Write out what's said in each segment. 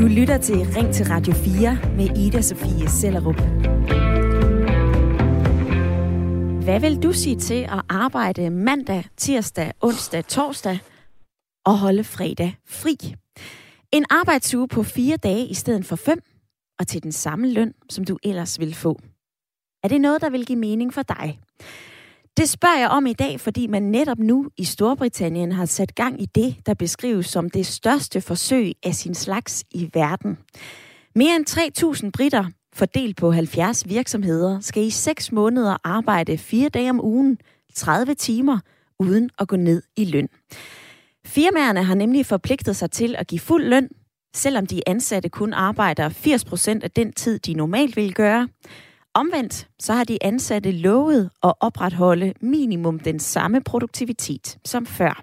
Du lytter til Ring til Radio 4 med Ida Sofie Sellerup. Hvad vil du sige til at arbejde mandag, tirsdag, onsdag, torsdag og holde fredag fri? En arbejdsuge på fire dage i stedet for fem, og til den samme løn, som du ellers vil få. Er det noget, der vil give mening for dig? Det spørger jeg om i dag, fordi man netop nu i Storbritannien har sat gang i det, der beskrives som det største forsøg af sin slags i verden. Mere end 3.000 britter, fordelt på 70 virksomheder, skal i 6 måneder arbejde 4 dage om ugen, 30 timer, uden at gå ned i løn. Firmaerne har nemlig forpligtet sig til at give fuld løn, selvom de ansatte kun arbejder 80% af den tid, de normalt vil gøre. Omvendt så har de ansatte lovet at opretholde minimum den samme produktivitet som før.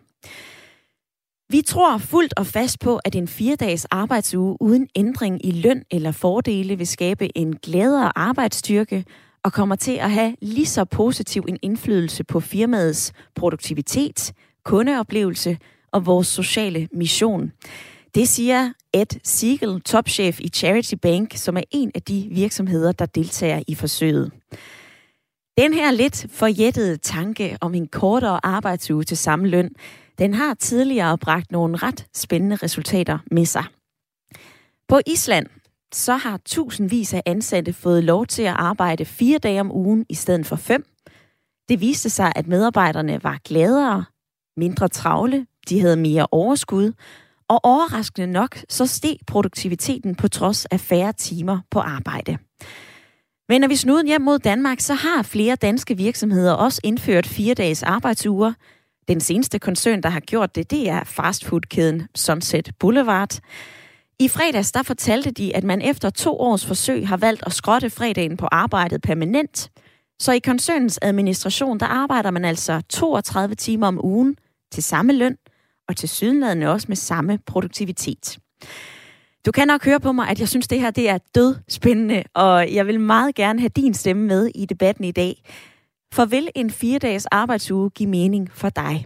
Vi tror fuldt og fast på, at en fire-dages arbejdsuge uden ændring i løn eller fordele vil skabe en gladere arbejdsstyrke og kommer til at have lige så positiv en indflydelse på firmaets produktivitet, kundeoplevelse og vores sociale mission. Det siger Ed Siegel, topchef i Charity Bank, som er en af de virksomheder, der deltager i forsøget. Den her lidt forjættede tanke om en kortere arbejdsuge til samme løn, den har tidligere bragt nogle ret spændende resultater med sig. På Island så har tusindvis af ansatte fået lov til at arbejde fire dage om ugen i stedet for fem. Det viste sig, at medarbejderne var gladere, mindre travle, de havde mere overskud, og overraskende nok, så steg produktiviteten på trods af færre timer på arbejde. Men når vi snuden hjem mod Danmark, så har flere danske virksomheder også indført fire dages arbejdsuger. Den seneste koncern, der har gjort det, det er fastfoodkæden Sunset Boulevard. I fredags der fortalte de, at man efter to års forsøg har valgt at skrotte fredagen på arbejdet permanent. Så i koncernens administration, der arbejder man altså 32 timer om ugen til samme løn, og til sydenladende også med samme produktivitet. Du kan nok høre på mig, at jeg synes, det her det er død spændende, og jeg vil meget gerne have din stemme med i debatten i dag. For vil en fire-dages arbejdsuge give mening for dig?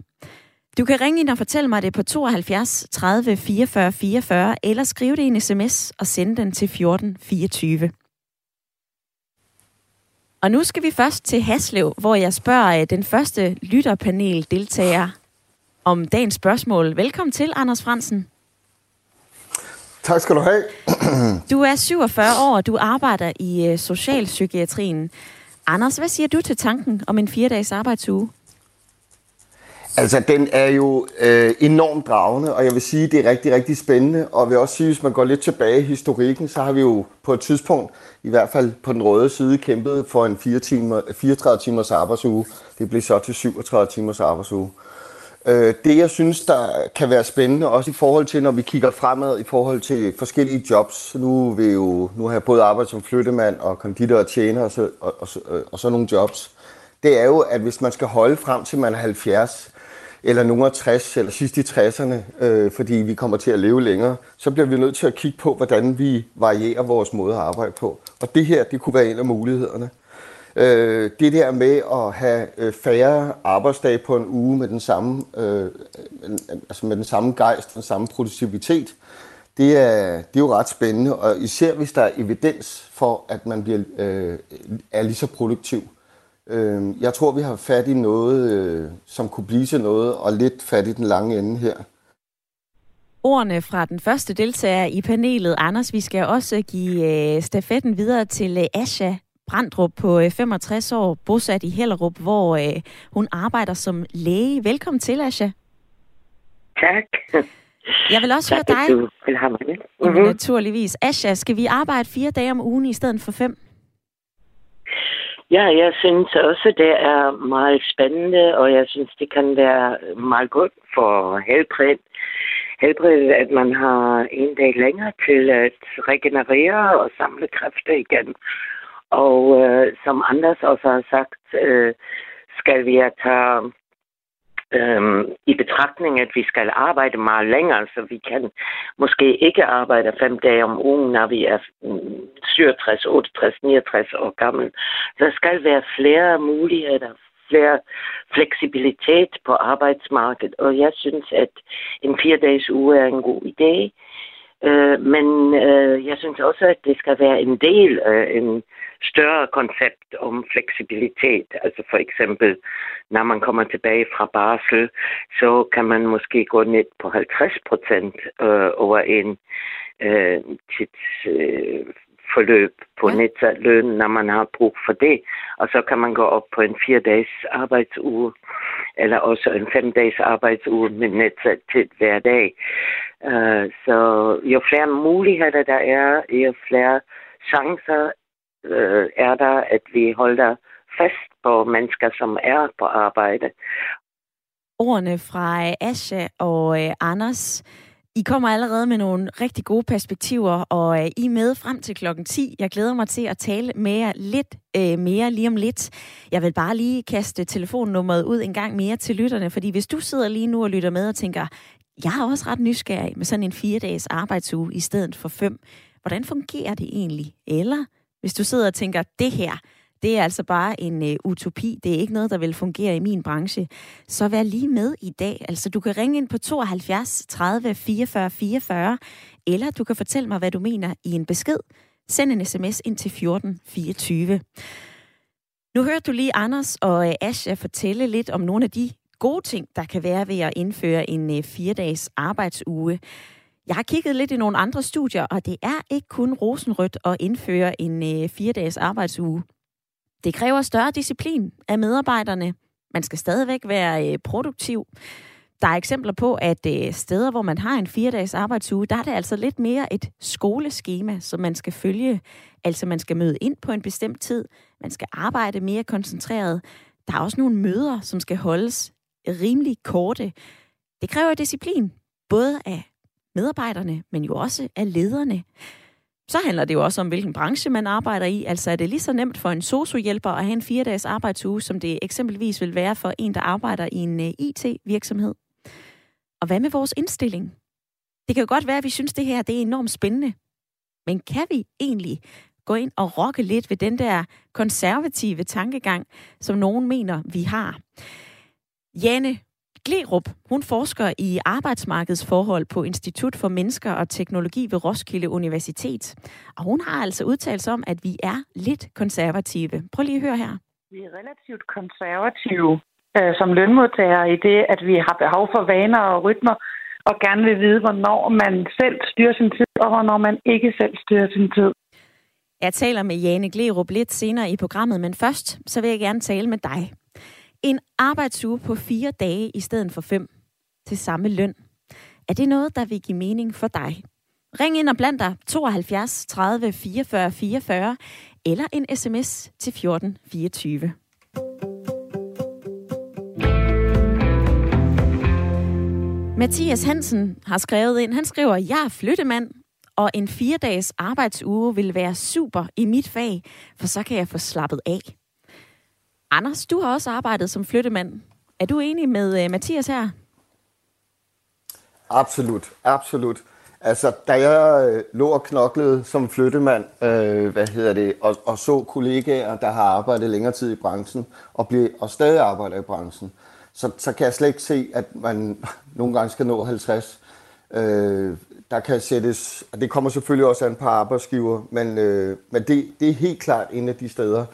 Du kan ringe ind og fortælle mig det på 72 30 44 44, eller skrive det i en sms og sende den til 14 24. Og nu skal vi først til Haslev, hvor jeg spørger øh, den første lytterpanel-deltager om dagens spørgsmål. Velkommen til, Anders Fransen. Tak skal du have. du er 47 år, og du arbejder i uh, socialpsykiatrien. Anders, hvad siger du til tanken om en fire-dages arbejdsuge? Altså, den er jo øh, enormt dragende, og jeg vil sige, det er rigtig, rigtig spændende. Og jeg vil også sige, hvis man går lidt tilbage i historikken, så har vi jo på et tidspunkt, i hvert fald på den røde side, kæmpet for en 4 timer, 34 timers arbejdsuge. Det blev så til 37 timers arbejdsuge. Øh, det, jeg synes, der kan være spændende, også i forhold til, når vi kigger fremad i forhold til forskellige jobs. Nu, vil jo, nu har jeg både arbejdet som flyttemand og konditor og tjener og så, og, og, øh, og, så nogle jobs. Det er jo, at hvis man skal holde frem til man er 70, eller nogen af 60, eller sidst i 60'erne, øh, fordi vi kommer til at leve længere, så bliver vi nødt til at kigge på, hvordan vi varierer vores måde at arbejde på. Og det her, det kunne være en af mulighederne. Øh, det der med at have øh, færre arbejdsdage på en uge med den samme, øh, altså med den samme gejst, den samme produktivitet, det er, det er jo ret spændende, og især hvis der er evidens for, at man bliver, øh, er lige så produktiv. Øh, jeg tror, vi har fat i noget, øh, som kunne blive til noget, og lidt fat i den lange ende her. Ordene fra den første deltager i panelet, Anders, vi skal også give øh, stafetten videre til øh, Asha Brandrup på 65 øh, år, bosat i Hellerup, hvor øh, hun arbejder som læge. Velkommen til, Asja. Tak. Jeg vil også tak, høre dig. Du vil have mig. Mm-hmm. Naturligvis. Asja, skal vi arbejde fire dage om ugen i stedet for fem? Ja, jeg synes også, det er meget spændende, og jeg synes, det kan være meget godt for helbred. Helbred, at man har en dag længere til at regenerere og samle kræfter igen. Og øh, som Anders også har sagt, øh, skal vi tage øh, i betragtning, at vi skal arbejde meget længere, så vi kan måske ikke arbejde fem dage om ugen, når vi er 67, 68, 69 år gammel. Der skal være flere muligheder, flere fleksibilitet på arbejdsmarkedet, og jeg synes, at en fire dages uge er en god idé. Øh, men øh, jeg synes også, at det skal være en del af en større koncept om fleksibilitet. Altså for eksempel, når man kommer tilbage fra barsel, så kan man måske gå ned på 50 procent øh, over en øh, tids, forløb på ja. nedsat løn, når man har brug for det. Og så kan man gå op på en fire-dages arbejdsuge, eller også en fem-dages arbejdsuge med nedsat tid hver dag. Uh, så jo flere muligheder der er, jo flere chancer øh, er der, at vi holder fast på mennesker, som er på arbejde. Ordene fra øh, Asha og øh, Anders i kommer allerede med nogle rigtig gode perspektiver, og øh, I er med frem til klokken 10. Jeg glæder mig til at tale med jer lidt øh, mere lige om lidt. Jeg vil bare lige kaste telefonnummeret ud en gang mere til lytterne, fordi hvis du sidder lige nu og lytter med og tænker, jeg er også ret nysgerrig med sådan en fire-dages arbejdsuge i stedet for fem. Hvordan fungerer det egentlig? Eller hvis du sidder og tænker, det her, det er altså bare en øh, utopi. Det er ikke noget, der vil fungere i min branche. Så vær lige med i dag. Altså, du kan ringe ind på 72 30 44 44, eller du kan fortælle mig, hvad du mener i en besked. Send en sms ind til 14 24. Nu hørte du lige Anders og øh, Asha fortælle lidt om nogle af de gode ting, der kan være ved at indføre en øh, fire-dages arbejdsuge. Jeg har kigget lidt i nogle andre studier, og det er ikke kun rosenrødt at indføre en øh, fire-dages arbejdsuge. Det kræver større disciplin af medarbejderne. Man skal stadigvæk være øh, produktiv. Der er eksempler på, at øh, steder, hvor man har en fire-dages arbejdsuge, der er det altså lidt mere et skoleskema, som man skal følge. Altså man skal møde ind på en bestemt tid, man skal arbejde mere koncentreret. Der er også nogle møder, som skal holdes rimelig korte. Det kræver disciplin, både af medarbejderne, men jo også af lederne. Så handler det jo også om, hvilken branche man arbejder i. Altså er det lige så nemt for en sociohjælper at have en fire-dages arbejdsuge, som det eksempelvis vil være for en, der arbejder i en øh, IT-virksomhed. Og hvad med vores indstilling? Det kan jo godt være, at vi synes, at det her det er enormt spændende. Men kan vi egentlig gå ind og rokke lidt ved den der konservative tankegang, som nogen mener, vi har? Jane Glerup, hun forsker i arbejdsmarkedsforhold på Institut for Mennesker og Teknologi ved Roskilde Universitet. Og hun har altså udtalt om, at vi er lidt konservative. Prøv lige at høre her. Vi er relativt konservative øh, som lønmodtagere i det, at vi har behov for vaner og rytmer, og gerne vil vide, hvornår man selv styrer sin tid, og hvornår man ikke selv styrer sin tid. Jeg taler med Jane Glerup lidt senere i programmet, men først så vil jeg gerne tale med dig. En arbejdsuge på fire dage i stedet for fem til samme løn. Er det noget, der vil give mening for dig? Ring ind og bland dig 72 30 44 44 eller en sms til 14 24. Mathias Hansen har skrevet ind, han skriver, jeg er flyttemand, og en fire dages arbejdsuge vil være super i mit fag, for så kan jeg få slappet af. Anders, du har også arbejdet som flyttemand. Er du enig med uh, Mathias her? Absolut, absolut. Altså, da jeg øh, lå og knoklede som flyttemand, øh, hvad hedder det, og, og så kollegaer, der har arbejdet længere tid i branchen, og, blev, og stadig arbejder i branchen, så, så kan jeg slet ikke se, at man nogle gange skal nå 50. Øh, der kan sættes, og det kommer selvfølgelig også an på arbejdsgiver, men, øh, men det, det er helt klart en af de steder,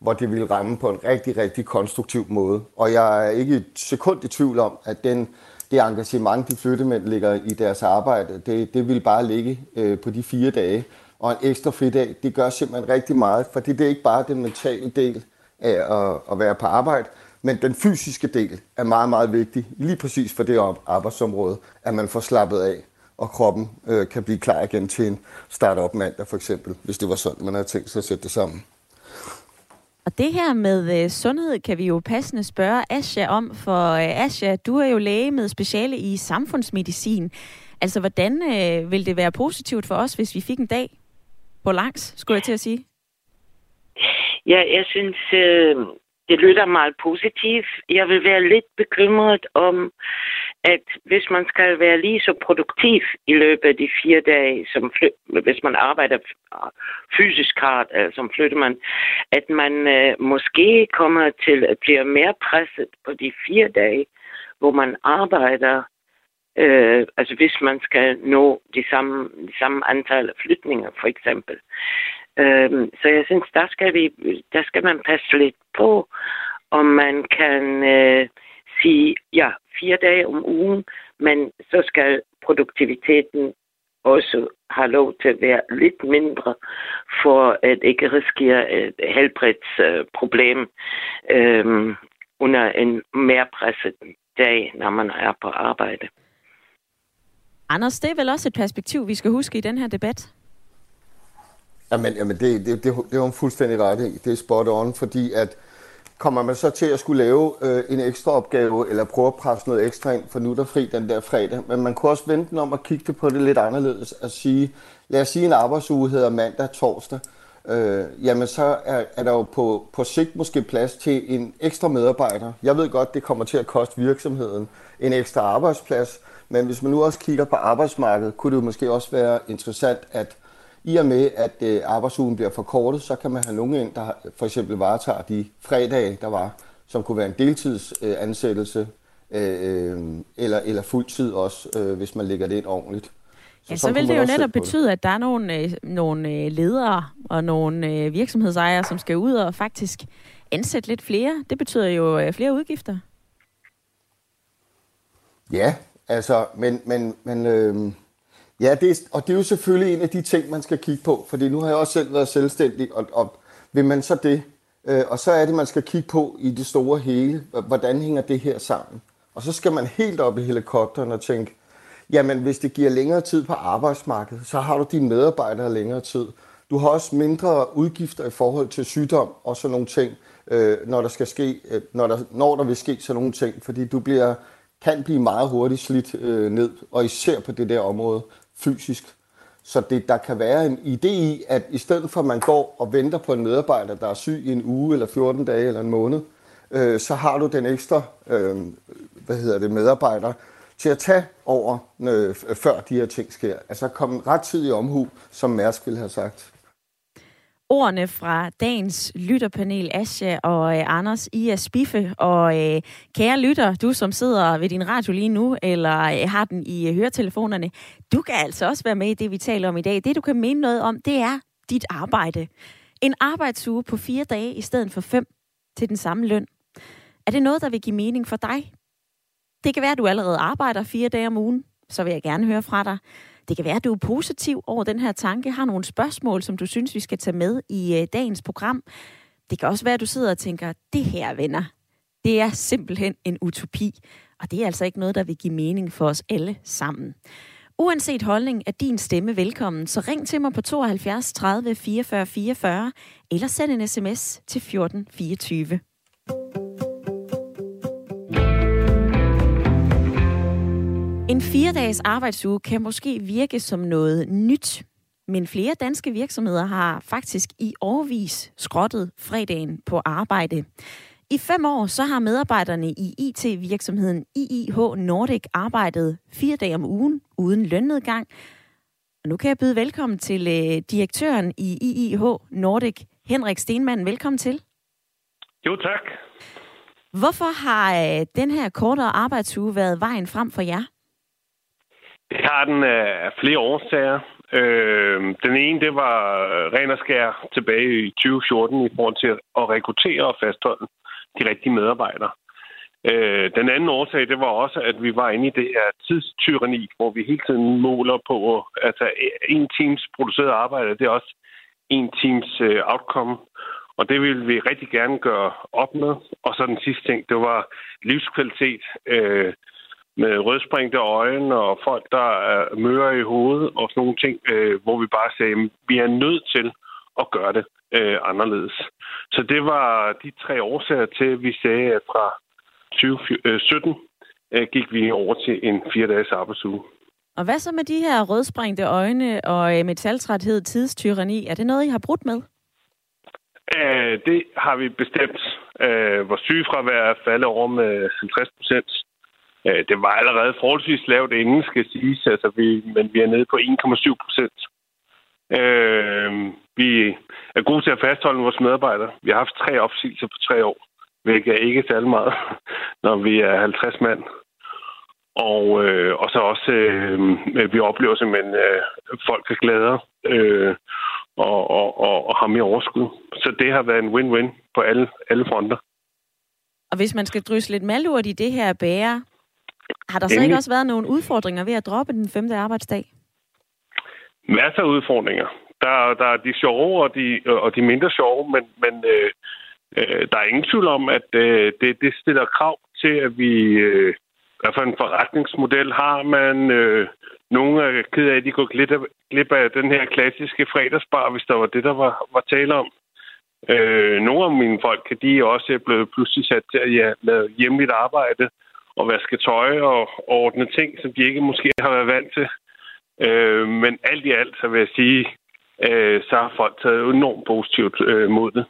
hvor det ville ramme på en rigtig, rigtig konstruktiv måde. Og jeg er ikke et sekund i tvivl om, at den, det engagement, de flyttemænd ligger i deres arbejde, det, det vil bare ligge øh, på de fire dage. Og en ekstra fridag, det gør simpelthen rigtig meget, for det er ikke bare den mentale del af at, at være på arbejde, men den fysiske del er meget, meget vigtig, lige præcis for det arbejdsområde, at man får slappet af, og kroppen øh, kan blive klar igen til en start-up mandag for eksempel, hvis det var sådan, man havde tænkt sig at sætte det sammen. Og det her med øh, sundhed kan vi jo passende spørge Asja om, for øh, Asja, du er jo læge med speciale i samfundsmedicin. Altså, hvordan øh, vil det være positivt for os, hvis vi fik en dag på langs, skulle jeg til at sige? Ja, jeg synes, øh, det lyder meget positivt. Jeg vil være lidt bekymret om, at hvis man skal være lige så produktiv i løbet af de fire dage, som fly- hvis man arbejder fysisk hardt, eller som flytter man, at man øh, måske kommer til at blive mere presset på de fire dage, hvor man arbejder Øh, altså hvis man skal nå de samme, de samme antal af flytninger, for eksempel. Øh, så jeg synes, der skal, vi, der skal man passe lidt på, om man kan øh, sige, ja, fire dage om ugen, men så skal produktiviteten også have lov til at være lidt mindre, for at ikke risikere et helbredsproblem øh, under en mere presset dag, når man er på arbejde. Anders, det er vel også et perspektiv, vi skal huske i den her debat? Jamen, jamen det, det, det, det var en fuldstændig ret i. Det er spot on, fordi at kommer man så til at skulle lave øh, en ekstra opgave, eller prøve at presse noget ekstra ind, for nu er der fri den der fredag. Men man kunne også vente den om at kigge det på det lidt anderledes. At sige, lad os sige, en arbejdsuge hedder mandag, torsdag. Øh, jamen så er, er der jo på, på sigt måske plads til en ekstra medarbejder. Jeg ved godt, det kommer til at koste virksomheden en ekstra arbejdsplads, men hvis man nu også kigger på arbejdsmarkedet, kunne det jo måske også være interessant, at i og med, at øh, arbejdsugen bliver forkortet, så kan man have nogen ind, der for eksempel varetager de fredage, der var, som kunne være en deltidsansættelse, øh, øh, eller, eller fuldtid også, øh, hvis man lægger det ind ordentligt. Så, ja, så vil det jo netop betyde, at der er nogle, øh, nogle ledere og nogle øh, virksomhedsejere, som skal ud og faktisk ansætte lidt flere. Det betyder jo øh, flere udgifter. Ja, altså, men, men, men øh, ja, det er, og det er jo selvfølgelig en af de ting, man skal kigge på, fordi nu har jeg også selv været selvstændig, og, og vil man så det, øh, og så er det, man skal kigge på i det store hele, hvordan hænger det her sammen? Og så skal man helt op i helikopteren og tænke, jamen hvis det giver længere tid på arbejdsmarkedet, så har du dine medarbejdere længere tid. Du har også mindre udgifter i forhold til sygdom og sådan nogle ting, øh, når der skal ske, øh, når der, når der vil ske sådan nogle ting, fordi du bliver kan blive meget hurtigt slidt øh, ned, og især på det der område fysisk. Så det, der kan være en idé i, at i stedet for at man går og venter på en medarbejder, der er syg i en uge eller 14 dage eller en måned, øh, så har du den ekstra øh, hvad hedder det, medarbejder til at tage over, øh, før de her ting sker. Altså komme ret tid i omhu, som Mærsk ville have sagt. Ordene fra dagens lytterpanel, Asja og øh, Anders, I er spiffe. Og øh, kære lytter, du som sidder ved din radio lige nu, eller øh, har den i øh, høretelefonerne, du kan altså også være med i det, vi taler om i dag. Det, du kan mene noget om, det er dit arbejde. En arbejdsuge på fire dage i stedet for fem til den samme løn. Er det noget, der vil give mening for dig? Det kan være, at du allerede arbejder fire dage om ugen. Så vil jeg gerne høre fra dig. Det kan være, at du er positiv over den her tanke, har nogle spørgsmål, som du synes, vi skal tage med i øh, dagens program. Det kan også være, at du sidder og tænker, det her, venner, det er simpelthen en utopi. Og det er altså ikke noget, der vil give mening for os alle sammen. Uanset holdning er din stemme velkommen, så ring til mig på 72 30 44 44 eller send en sms til 1424. 24. En fire-dages arbejdsuge kan måske virke som noget nyt, men flere danske virksomheder har faktisk i årvis skrottet fredagen på arbejde. I fem år så har medarbejderne i IT-virksomheden IIH Nordic arbejdet fire dage om ugen uden lønnedgang. Og nu kan jeg byde velkommen til øh, direktøren i IIH Nordic, Henrik Stenmann. Velkommen til. Jo, tak. Hvorfor har øh, den her kortere arbejdsuge været vejen frem for jer? Det har den øh, af flere årsager. Øh, den ene, det var øh, ren og skær tilbage i 2014 i forhold til at rekruttere og fastholde de rigtige medarbejdere. Øh, den anden årsag, det var også, at vi var inde i det her tidstyrani, hvor vi hele tiden måler på, altså en teams produceret arbejde, det er også en teams øh, outcome. Og det ville vi rigtig gerne gøre op med. Og så den sidste ting, det var livskvalitet. Øh, med rødspringte øjne og folk, der er møre i hovedet og sådan nogle ting, øh, hvor vi bare sagde, at vi er nødt til at gøre det øh, anderledes. Så det var de tre årsager til, at vi sagde, at fra 2017 øh, gik vi over til en fire-dages arbejdsuge. Og hvad så med de her rødspringte øjne og øh, metaltræthed, tidstyrani? Er det noget, I har brudt med? Æh, øh, det har vi bestemt. Æh, øh, vores sygefravær er faldet over med 50 procent. Øh, det var allerede forholdsvis lavt inden, skal siges, altså vi, men vi er nede på 1,7 procent. Øh, vi er gode til at fastholde vores medarbejdere. Vi har haft tre opsigelser på tre år, hvilket er ikke særlig meget, når vi er 50 mand. Og, øh, og så også, øh, vi oplever simpelthen, at øh, folk er gladere øh, og, og, og, og har mere overskud. Så det har været en win-win på alle, alle fronter. Og hvis man skal drysse lidt malurt i det her bære, har der så ikke også været nogle udfordringer ved at droppe den femte arbejdsdag? Masser af udfordringer. Der, der er de sjove og de, og de mindre sjove, men, men øh, øh, der er ingen tvivl om, at øh, det, det stiller krav til, at vi... Øh, hvad for en forretningsmodel har man? Øh, nogle er ked af, at de går glip af, glip af den her klassiske fredagsbar, hvis der var det, der var, var tale om. Øh, nogle af mine folk, de er også blevet pludselig sat til at ja, lave hjemligt arbejde og vaske tøj og, ordne ting, som de ikke måske har været vant til. Øh, men alt i alt, så vil jeg sige, øh, så har folk taget enormt positivt øh, mod det.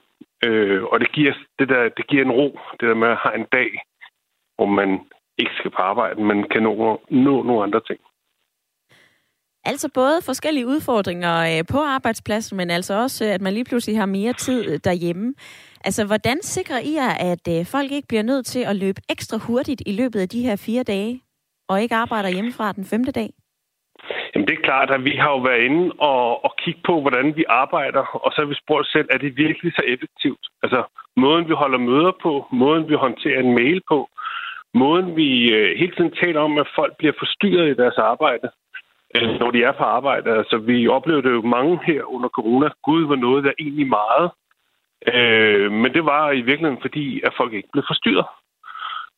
Øh, og det giver, det, der, det giver en ro, det der med at have en dag, hvor man ikke skal på arbejde, men kan nå, nå nogle andre ting. Altså både forskellige udfordringer øh, på arbejdspladsen, men altså også, øh, at man lige pludselig har mere tid øh, derhjemme. Altså, hvordan sikrer I jer, at folk ikke bliver nødt til at løbe ekstra hurtigt i løbet af de her fire dage, og ikke arbejder hjemmefra den femte dag? Jamen, det er klart, at vi har jo været inde og, og kigge på, hvordan vi arbejder, og så har vi spurgt selv, er det virkelig så effektivt? Altså, måden vi holder møder på, måden vi håndterer en mail på, måden vi øh, hele tiden taler om, at folk bliver forstyrret i deres arbejde, når de er på arbejde. Altså, vi oplevede jo mange her under corona. Gud var noget, der egentlig meget. Øh, men det var i virkeligheden, fordi at folk ikke blev forstyrret.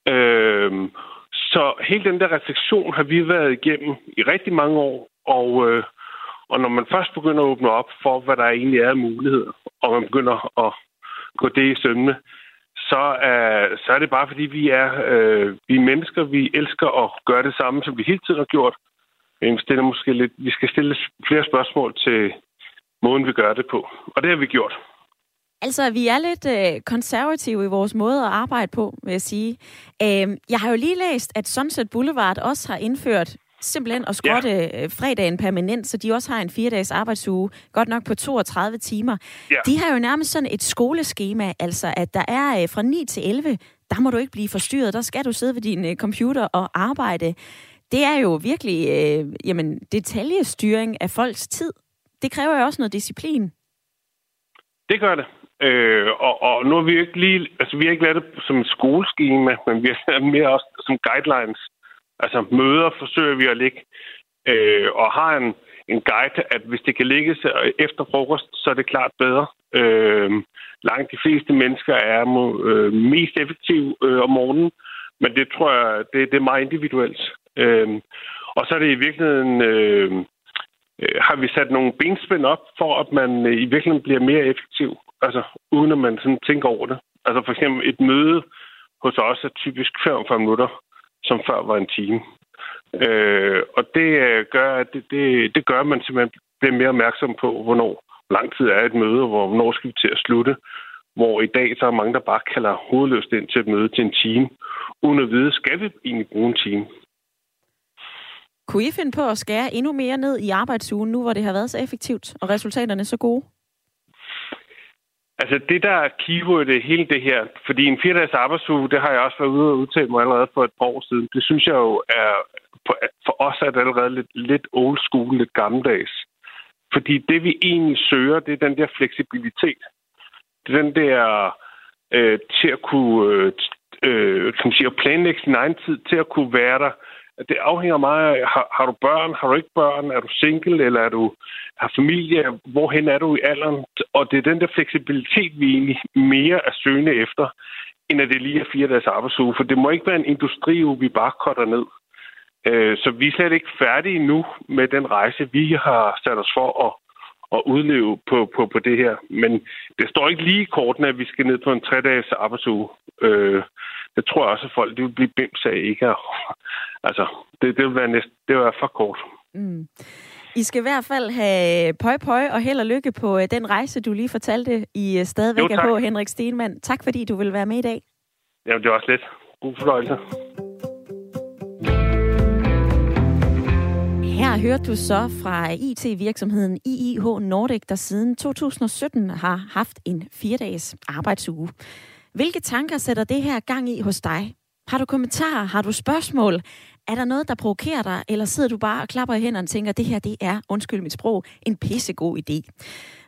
Øh, så hele den der refleksion har vi været igennem i rigtig mange år, og, øh, og når man først begynder at åbne op for, hvad der egentlig er af muligheder, og man begynder at gå det i sømne, så er, så er det bare fordi, vi er, øh, vi er mennesker, vi elsker at gøre det samme, som vi hele tiden har gjort, vi, stiller måske lidt, vi skal stille flere spørgsmål til måden, vi gør det på. Og det har vi gjort. Altså, vi er lidt øh, konservative i vores måde at arbejde på, vil jeg sige. Øh, jeg har jo lige læst, at Sunset Boulevard også har indført simpelthen at skrotte ja. Øh, fredagen permanent, så de også har en fire-dages arbejdsuge, godt nok på 32 timer. Ja. De har jo nærmest sådan et skoleskema, altså at der er øh, fra 9 til 11, der må du ikke blive forstyrret, der skal du sidde ved din øh, computer og arbejde det er jo virkelig øh, jamen, detaljestyring af folks tid. Det kræver jo også noget disciplin. Det gør det. Øh, og, og nu har vi ikke lige, altså vi har ikke lavet det som et skoleskema, men vi har mere også som guidelines. Altså møder forsøger vi at lægge, øh, og har en, en guide, at hvis det kan ligge øh, efter frokost, så er det klart bedre. Øh, langt de fleste mennesker er øh, mest effektive øh, om morgenen, men det tror jeg, det, det er meget individuelt. Øh, og så er det i virkeligheden, øhm, øh, har vi sat nogle benspænd op for, at man øh, i virkeligheden bliver mere effektiv, altså uden at man sådan tænker over det. Altså for eksempel et møde hos os er typisk 45 minutter, som før var en time. Øh, og det øh, gør, at det, det, det gør, at man simpelthen bliver mere opmærksom på, hvornår lang tid er et møde, og hvornår skal vi til at slutte. Hvor i dag så er mange, der bare kalder hovedløst ind til et møde til en time, uden at vide, skal vi egentlig bruge en time? Kunne I finde på at skære endnu mere ned i arbejdsugen, nu hvor det har været så effektivt, og resultaterne så gode? Altså det, der er keyword hele det her, fordi en fire dages arbejdsuge, det har jeg også været ude og udtale mig allerede for et par år siden. Det synes jeg jo er, for os er det allerede lidt, lidt old school, lidt gammeldags. Fordi det, vi egentlig søger, det er den der fleksibilitet. Det er den der øh, til at kunne, øh, øh kan sige, at planlægge sin egen tid, til at kunne være der, det afhænger meget af, har, har du børn, har du ikke børn, er du single, eller er du har familie, hvorhen er du i alderen? Og det er den der fleksibilitet, vi egentlig mere er søgende efter, end at det lige er fire dages arbejdsuge. For det må ikke være en industriuge, vi bare korter ned. Øh, så vi er slet ikke færdige nu med den rejse, vi har sat os for at, at udleve på, på, på det her. Men det står ikke lige i kortene, at vi skal ned på en tre-dages arbejdsuge. Øh, det tror jeg også, at folk de vil blive bims af ikke at, Altså, det, det, vil være næsten, det vil være for kort. Mm. I skal i hvert fald have pøj pøj og held og lykke på øh, den rejse, du lige fortalte, I øh, stadigvæk jo, er på, Henrik Stenmann. Tak fordi du vil være med i dag. Jamen, det var også lidt. God fornøjelse. Her hørte du så fra IT-virksomheden IIH Nordic, der siden 2017 har haft en fire-dages arbejdsuge. Hvilke tanker sætter det her gang i hos dig? Har du kommentarer? Har du spørgsmål? Er der noget, der provokerer dig, eller sidder du bare og klapper i hænderne og tænker, det her det er, undskyld mit sprog, en pissegod idé?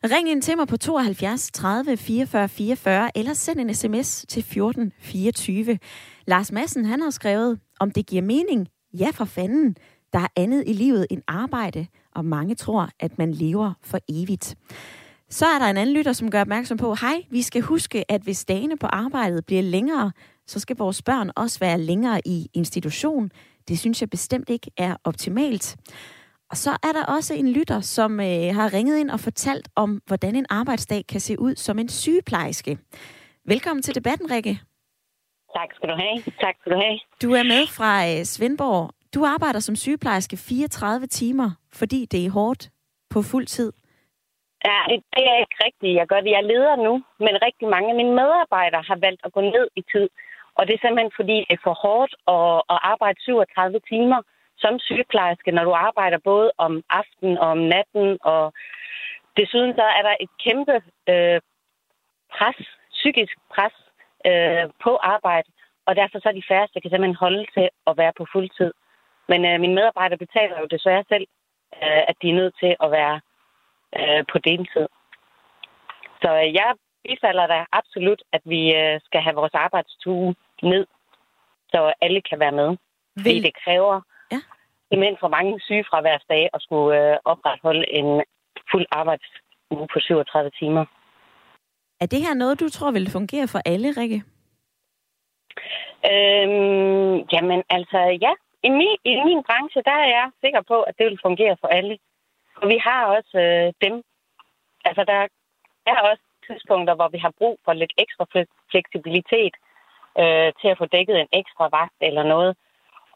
Ring ind til mig på 72 30 44 44, eller send en sms til 14 24. Lars Madsen, han har skrevet, om det giver mening, ja for fanden, der er andet i livet end arbejde, og mange tror, at man lever for evigt. Så er der en anden lytter, som gør opmærksom på, hej, vi skal huske, at hvis dagene på arbejdet bliver længere, så skal vores børn også være længere i institution. Det synes jeg bestemt ikke er optimalt. Og så er der også en lytter, som øh, har ringet ind og fortalt om, hvordan en arbejdsdag kan se ud som en sygeplejerske. Velkommen til debatten, Rikke. Tak skal du have. Tak skal du have. Du er med fra øh, Svendborg. Du arbejder som sygeplejerske 34 timer, fordi det er hårdt på fuld tid. Ja, det, det er ikke rigtigt. Jeg gør det. Jeg leder nu, men rigtig mange af mine medarbejdere har valgt at gå ned i tid. Og det er simpelthen fordi, det er for hårdt at, at arbejde 37 timer som sygeplejerske, når du arbejder både om aftenen og om natten. Og desuden så er der et kæmpe øh, pres, psykisk pres øh, på arbejde. Og derfor så er de færreste kan simpelthen holde til at være på fuld tid. Men øh, mine medarbejdere betaler jo desværre selv, øh, at de er nødt til at være øh, på deltid. Så øh, jeg bifalder da absolut, at vi øh, skal have vores arbejdstue ned, så alle kan være med. Vil... Fordi det kræver ja. simpelthen for mange sygefraværsdage at skulle øh, opretholde en fuld arbejdsuge på 37 timer. Er det her noget, du tror vil fungere for alle, Rikke? Øhm, jamen altså, ja. I min, I min branche, der er jeg sikker på, at det vil fungere for alle. Og vi har også øh, dem. Altså, der er også tidspunkter, hvor vi har brug for lidt ekstra fleksibilitet øh, til at få dækket en ekstra vagt eller noget.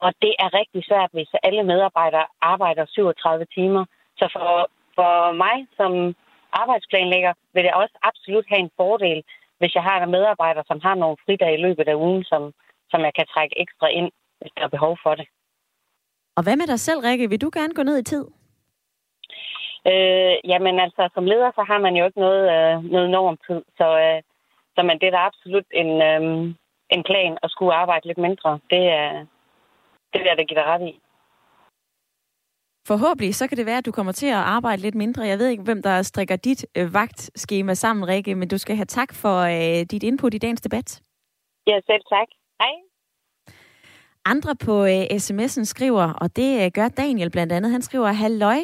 Og det er rigtig svært, hvis alle medarbejdere arbejder 37 timer. Så for, for mig som arbejdsplanlægger vil det også absolut have en fordel, hvis jeg har en medarbejder, som har nogle fridage i løbet af ugen, som, som jeg kan trække ekstra ind, hvis der er behov for det. Og hvad med dig selv, Rikke? Vil du gerne gå ned i tid? Øh, jamen altså, som leder, så har man jo ikke noget, øh, noget normtid. Så, øh, så man, det er da absolut en, øh, en plan at skulle arbejde lidt mindre. Det er det, er, det giver dig ret i. Forhåbentlig så kan det være, at du kommer til at arbejde lidt mindre. Jeg ved ikke, hvem der strikker dit øh, vagtskema sammen, Rikke, men du skal have tak for øh, dit input i dagens debat. Ja, selv tak. Hej. Andre på øh, sms'en skriver, og det øh, gør Daniel blandt andet, han skriver, Halløj,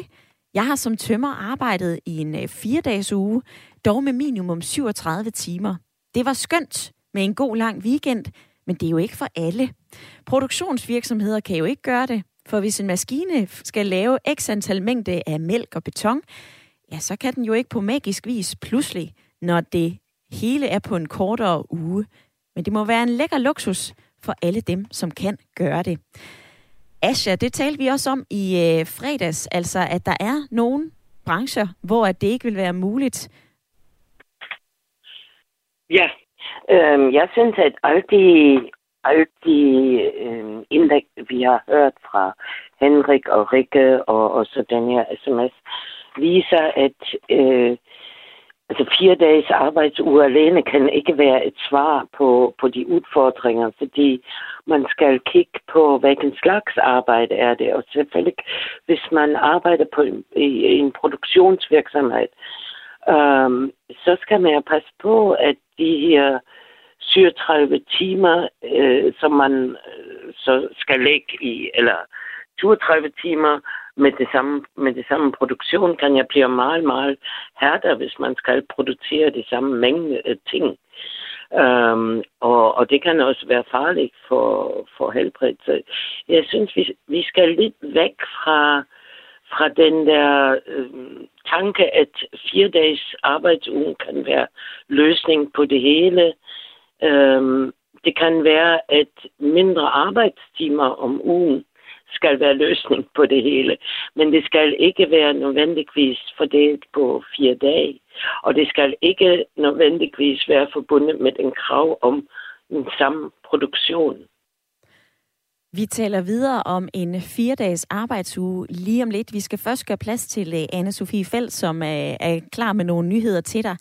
jeg har som tømmer arbejdet i en øh, fire-dages uge, dog med minimum 37 timer. Det var skønt med en god lang weekend, men det er jo ikke for alle. Produktionsvirksomheder kan jo ikke gøre det, for hvis en maskine skal lave x antal mængde af mælk og beton, ja, så kan den jo ikke på magisk vis pludselig, når det hele er på en kortere uge. Men det må være en lækker luksus for alle dem, som kan gøre det. Asja, det talte vi også om i øh, fredags, altså at der er nogle brancher, hvor at det ikke vil være muligt. Ja, øhm, jeg synes, at alt de, alt de øhm, indlæg, vi har hørt fra Henrik og Rikke og, og så den her sms, viser, at øh, Altså fire dages arbejdsuge alene kan ikke være et svar på, på de udfordringer, fordi man skal kigge på, hvilken slags arbejde er det. Og selvfølgelig, hvis man arbejder på, i, i en produktionsvirksomhed, øhm, så skal man passe på, at de her 37 timer, øh, som man øh, så skal lægge i, eller 32 timer, med det samme, med det samme produktion kan jeg blive meget, meget hærdere, hvis man skal producere det samme mængde ting. Um, og, og det kan også være farligt for, for helbredet. Så jeg synes, vi, vi skal lidt væk fra, fra den der øh, tanke, at fire dages arbejdsugen kan være løsning på det hele. Um, det kan være, at mindre arbejdstimer om ugen skal være løsning på det hele. Men det skal ikke være nødvendigvis fordelt på fire dage. Og det skal ikke nødvendigvis være forbundet med en krav om en samme produktion. Vi taler videre om en fire-dages arbejdsuge lige om lidt. Vi skal først gøre plads til øh, anne Sofie Felt, som øh, er klar med nogle nyheder til dig.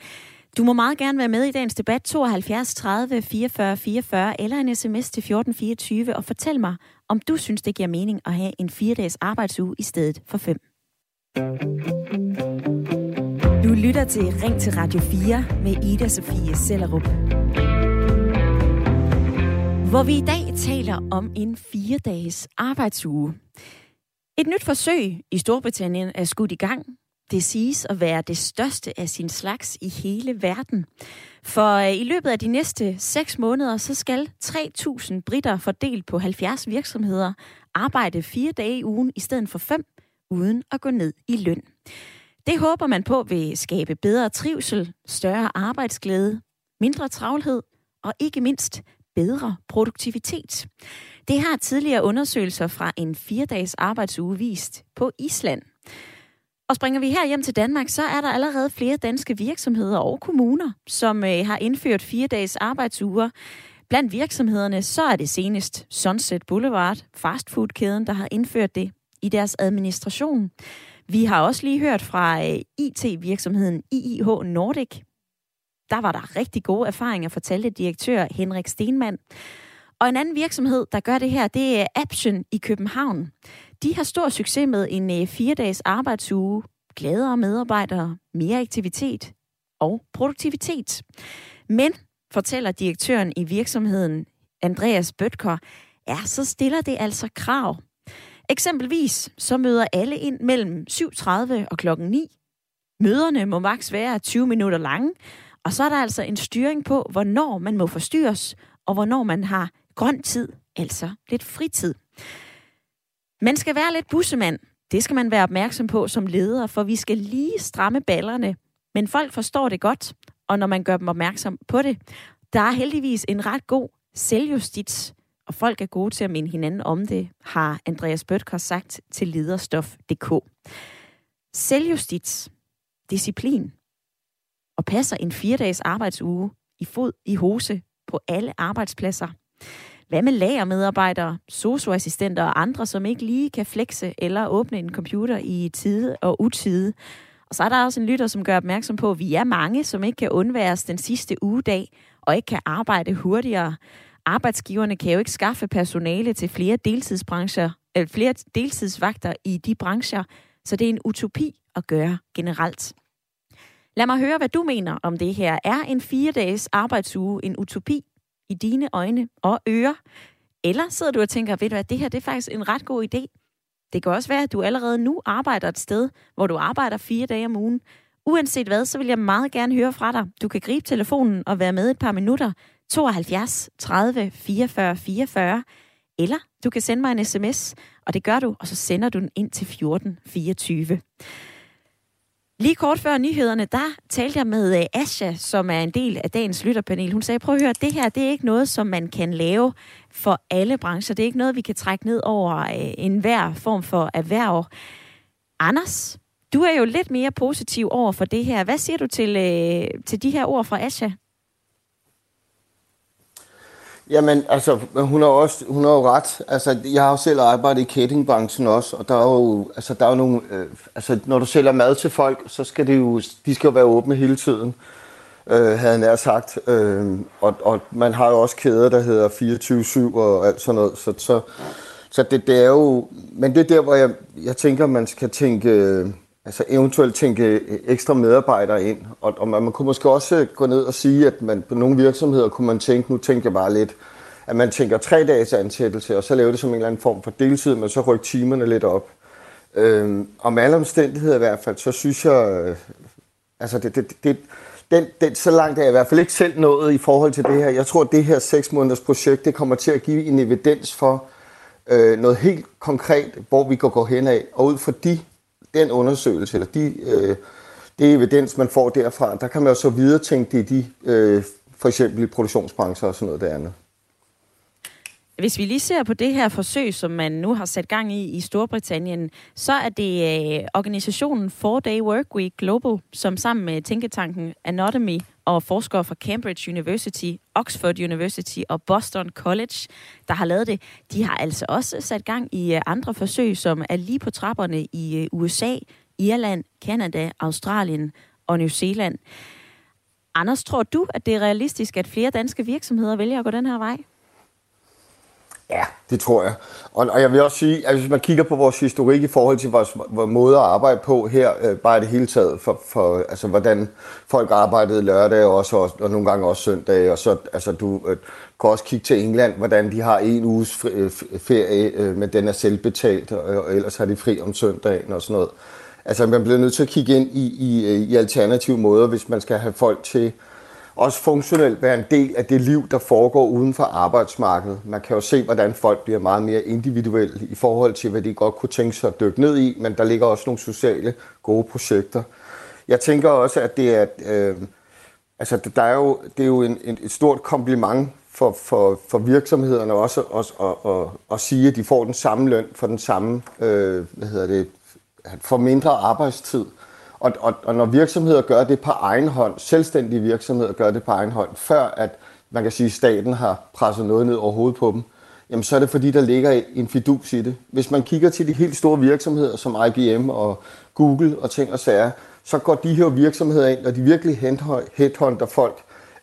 Du må meget gerne være med i dagens debat 72 30 44 44 eller en sms til 1424 og fortæl mig, om du synes, det giver mening at have en 4-dages arbejdsuge i stedet for 5. Du lytter til Ring til Radio 4 med Ida Sofie Sellerup. Hvor vi i dag taler om en 4-dages arbejdsuge. Et nyt forsøg i Storbritannien er skudt i gang det siges at være det største af sin slags i hele verden. For øh, i løbet af de næste 6 måneder, så skal 3.000 britter fordelt på 70 virksomheder arbejde fire dage i ugen i stedet for fem, uden at gå ned i løn. Det håber man på vil skabe bedre trivsel, større arbejdsglæde, mindre travlhed og ikke mindst bedre produktivitet. Det har tidligere undersøgelser fra en fire-dages arbejdsuge vist på Island. Og springer vi her hjem til Danmark, så er der allerede flere danske virksomheder og kommuner, som øh, har indført fire dages arbejdsuger. Blandt virksomhederne, så er det senest Sunset Boulevard, fastfoodkæden, der har indført det i deres administration. Vi har også lige hørt fra øh, IT-virksomheden IIH Nordic. Der var der rigtig gode erfaringer, fortalte direktør Henrik Stenmann. Og en anden virksomhed, der gør det her, det er Action i København. De har stor succes med en øh, fire-dages arbejdsuge, gladere medarbejdere, mere aktivitet og produktivitet. Men, fortæller direktøren i virksomheden, Andreas Bøtker, ja, så stiller det altså krav. Eksempelvis så møder alle ind mellem 7.30 og klokken 9. Møderne må maks være 20 minutter lange, og så er der altså en styring på, hvornår man må forstyrres, og hvornår man har grøn tid, altså lidt fritid. Man skal være lidt bussemand. Det skal man være opmærksom på som leder, for vi skal lige stramme ballerne. Men folk forstår det godt, og når man gør dem opmærksom på det, der er heldigvis en ret god selvjustits, og folk er gode til at minde hinanden om det, har Andreas Bøtker sagt til lederstof.dk. Selvjustits, disciplin og passer en fire-dages arbejdsuge i fod i hose på alle arbejdspladser. Hvad med lagermedarbejdere, socioassistenter og andre, som ikke lige kan flexe eller åbne en computer i tide og utide? Og så er der også en lytter, som gør opmærksom på, at vi er mange, som ikke kan undværes den sidste ugedag og ikke kan arbejde hurtigere. Arbejdsgiverne kan jo ikke skaffe personale til flere deltidsbrancher, eller flere deltidsvagter i de brancher, så det er en utopi at gøre generelt. Lad mig høre, hvad du mener om det her. Er en fire dages arbejdsuge en utopi? I dine øjne og ører? Eller sidder du og tænker, ved du hvad, det her det er faktisk en ret god idé. Det kan også være, at du allerede nu arbejder et sted, hvor du arbejder fire dage om ugen. Uanset hvad, så vil jeg meget gerne høre fra dig. Du kan gribe telefonen og være med et par minutter. 72 30 44 44. Eller du kan sende mig en sms, og det gør du, og så sender du den ind til 14 24. Lige kort før nyhederne, der talte jeg med øh, Asha, som er en del af dagens lytterpanel. Hun sagde, prøv at høre, det her det er ikke noget, som man kan lave for alle brancher. Det er ikke noget, vi kan trække ned over øh, enhver form for erhverv. Anders, du er jo lidt mere positiv over for det her. Hvad siger du til, øh, til de her ord fra Asha? Jamen, altså, hun har, også, hun har jo ret. Altså, jeg har jo selv arbejdet i cateringbranchen også, og der er jo, altså, der er jo nogle, øh, altså, når du sælger mad til folk, så skal det jo, de skal jo være åbne hele tiden, øh, havde han sagt. Øh, og, og man har jo også kæder, der hedder 24-7 og alt sådan noget, så, så, så det, det er jo, men det er der, hvor jeg, jeg tænker, man skal tænke, øh, altså eventuelt tænke øh, ekstra medarbejdere ind. Og, og man, man kunne måske også øh, gå ned og sige, at man på nogle virksomheder kunne man tænke, nu tænker jeg bare lidt, at man tænker tre dages ansættelse, og så laver det som en eller anden form for deltid, men så rykker timerne lidt op. Øhm, og med alle omstændigheder i hvert fald, så synes jeg, øh, altså det, det, det, den, den, så langt er jeg i hvert fald ikke selv nået i forhold til det her. Jeg tror, at det her seks måneders projekt, det kommer til at give en evidens for øh, noget helt konkret, hvor vi kan gå hen af. Og ud fra de den undersøgelse, eller de, øh, det evidens, man får derfra, der kan man jo så videre tænke det i de, øh, for eksempel i produktionsbrancher og sådan noget der andet. Hvis vi lige ser på det her forsøg, som man nu har sat gang i i Storbritannien, så er det øh, organisationen 4-Day Work Week Global, som sammen med tænketanken Anatomy og forskere fra Cambridge University, Oxford University og Boston College, der har lavet det. De har altså også sat gang i øh, andre forsøg, som er lige på trapperne i øh, USA, Irland, Kanada, Australien og New Zealand. Anders, tror du, at det er realistisk, at flere danske virksomheder vælger at gå den her vej? Ja, det tror jeg. Og, og jeg vil også sige, at hvis man kigger på vores historik i forhold til vores, vores måde at arbejde på her, øh, bare det hele taget, for, for altså, hvordan folk arbejdede lørdag også, og, og nogle gange også søndag, og så altså, du øh, kan også kigge til England, hvordan de har en uges fri, øh, ferie, øh, men den er selvbetalt, og, og ellers har de fri om søndagen og sådan noget. Altså man bliver nødt til at kigge ind i, i, øh, i alternative måder, hvis man skal have folk til også funktionelt være en del af det liv, der foregår uden for arbejdsmarkedet. Man kan jo se, hvordan folk bliver meget mere individuelle i forhold til, hvad de godt kunne tænke sig at dykke ned i, men der ligger også nogle sociale gode projekter. Jeg tænker også, at det er, øh, altså, der er jo, det er jo en, en, et stort kompliment for, for, for virksomhederne også, også at, at, at sige, at de får den samme løn for den samme, øh, hvad hedder det, for mindre arbejdstid. Og, og, og når virksomheder gør det på egen hånd, selvstændige virksomheder gør det på egen hånd, før at man kan sige, at staten har presset noget ned over hovedet på dem, jamen så er det fordi, der ligger en fidus i det. Hvis man kigger til de helt store virksomheder som IBM og Google og ting og sager, så går de her virksomheder ind, og de virkelig headhunter folk,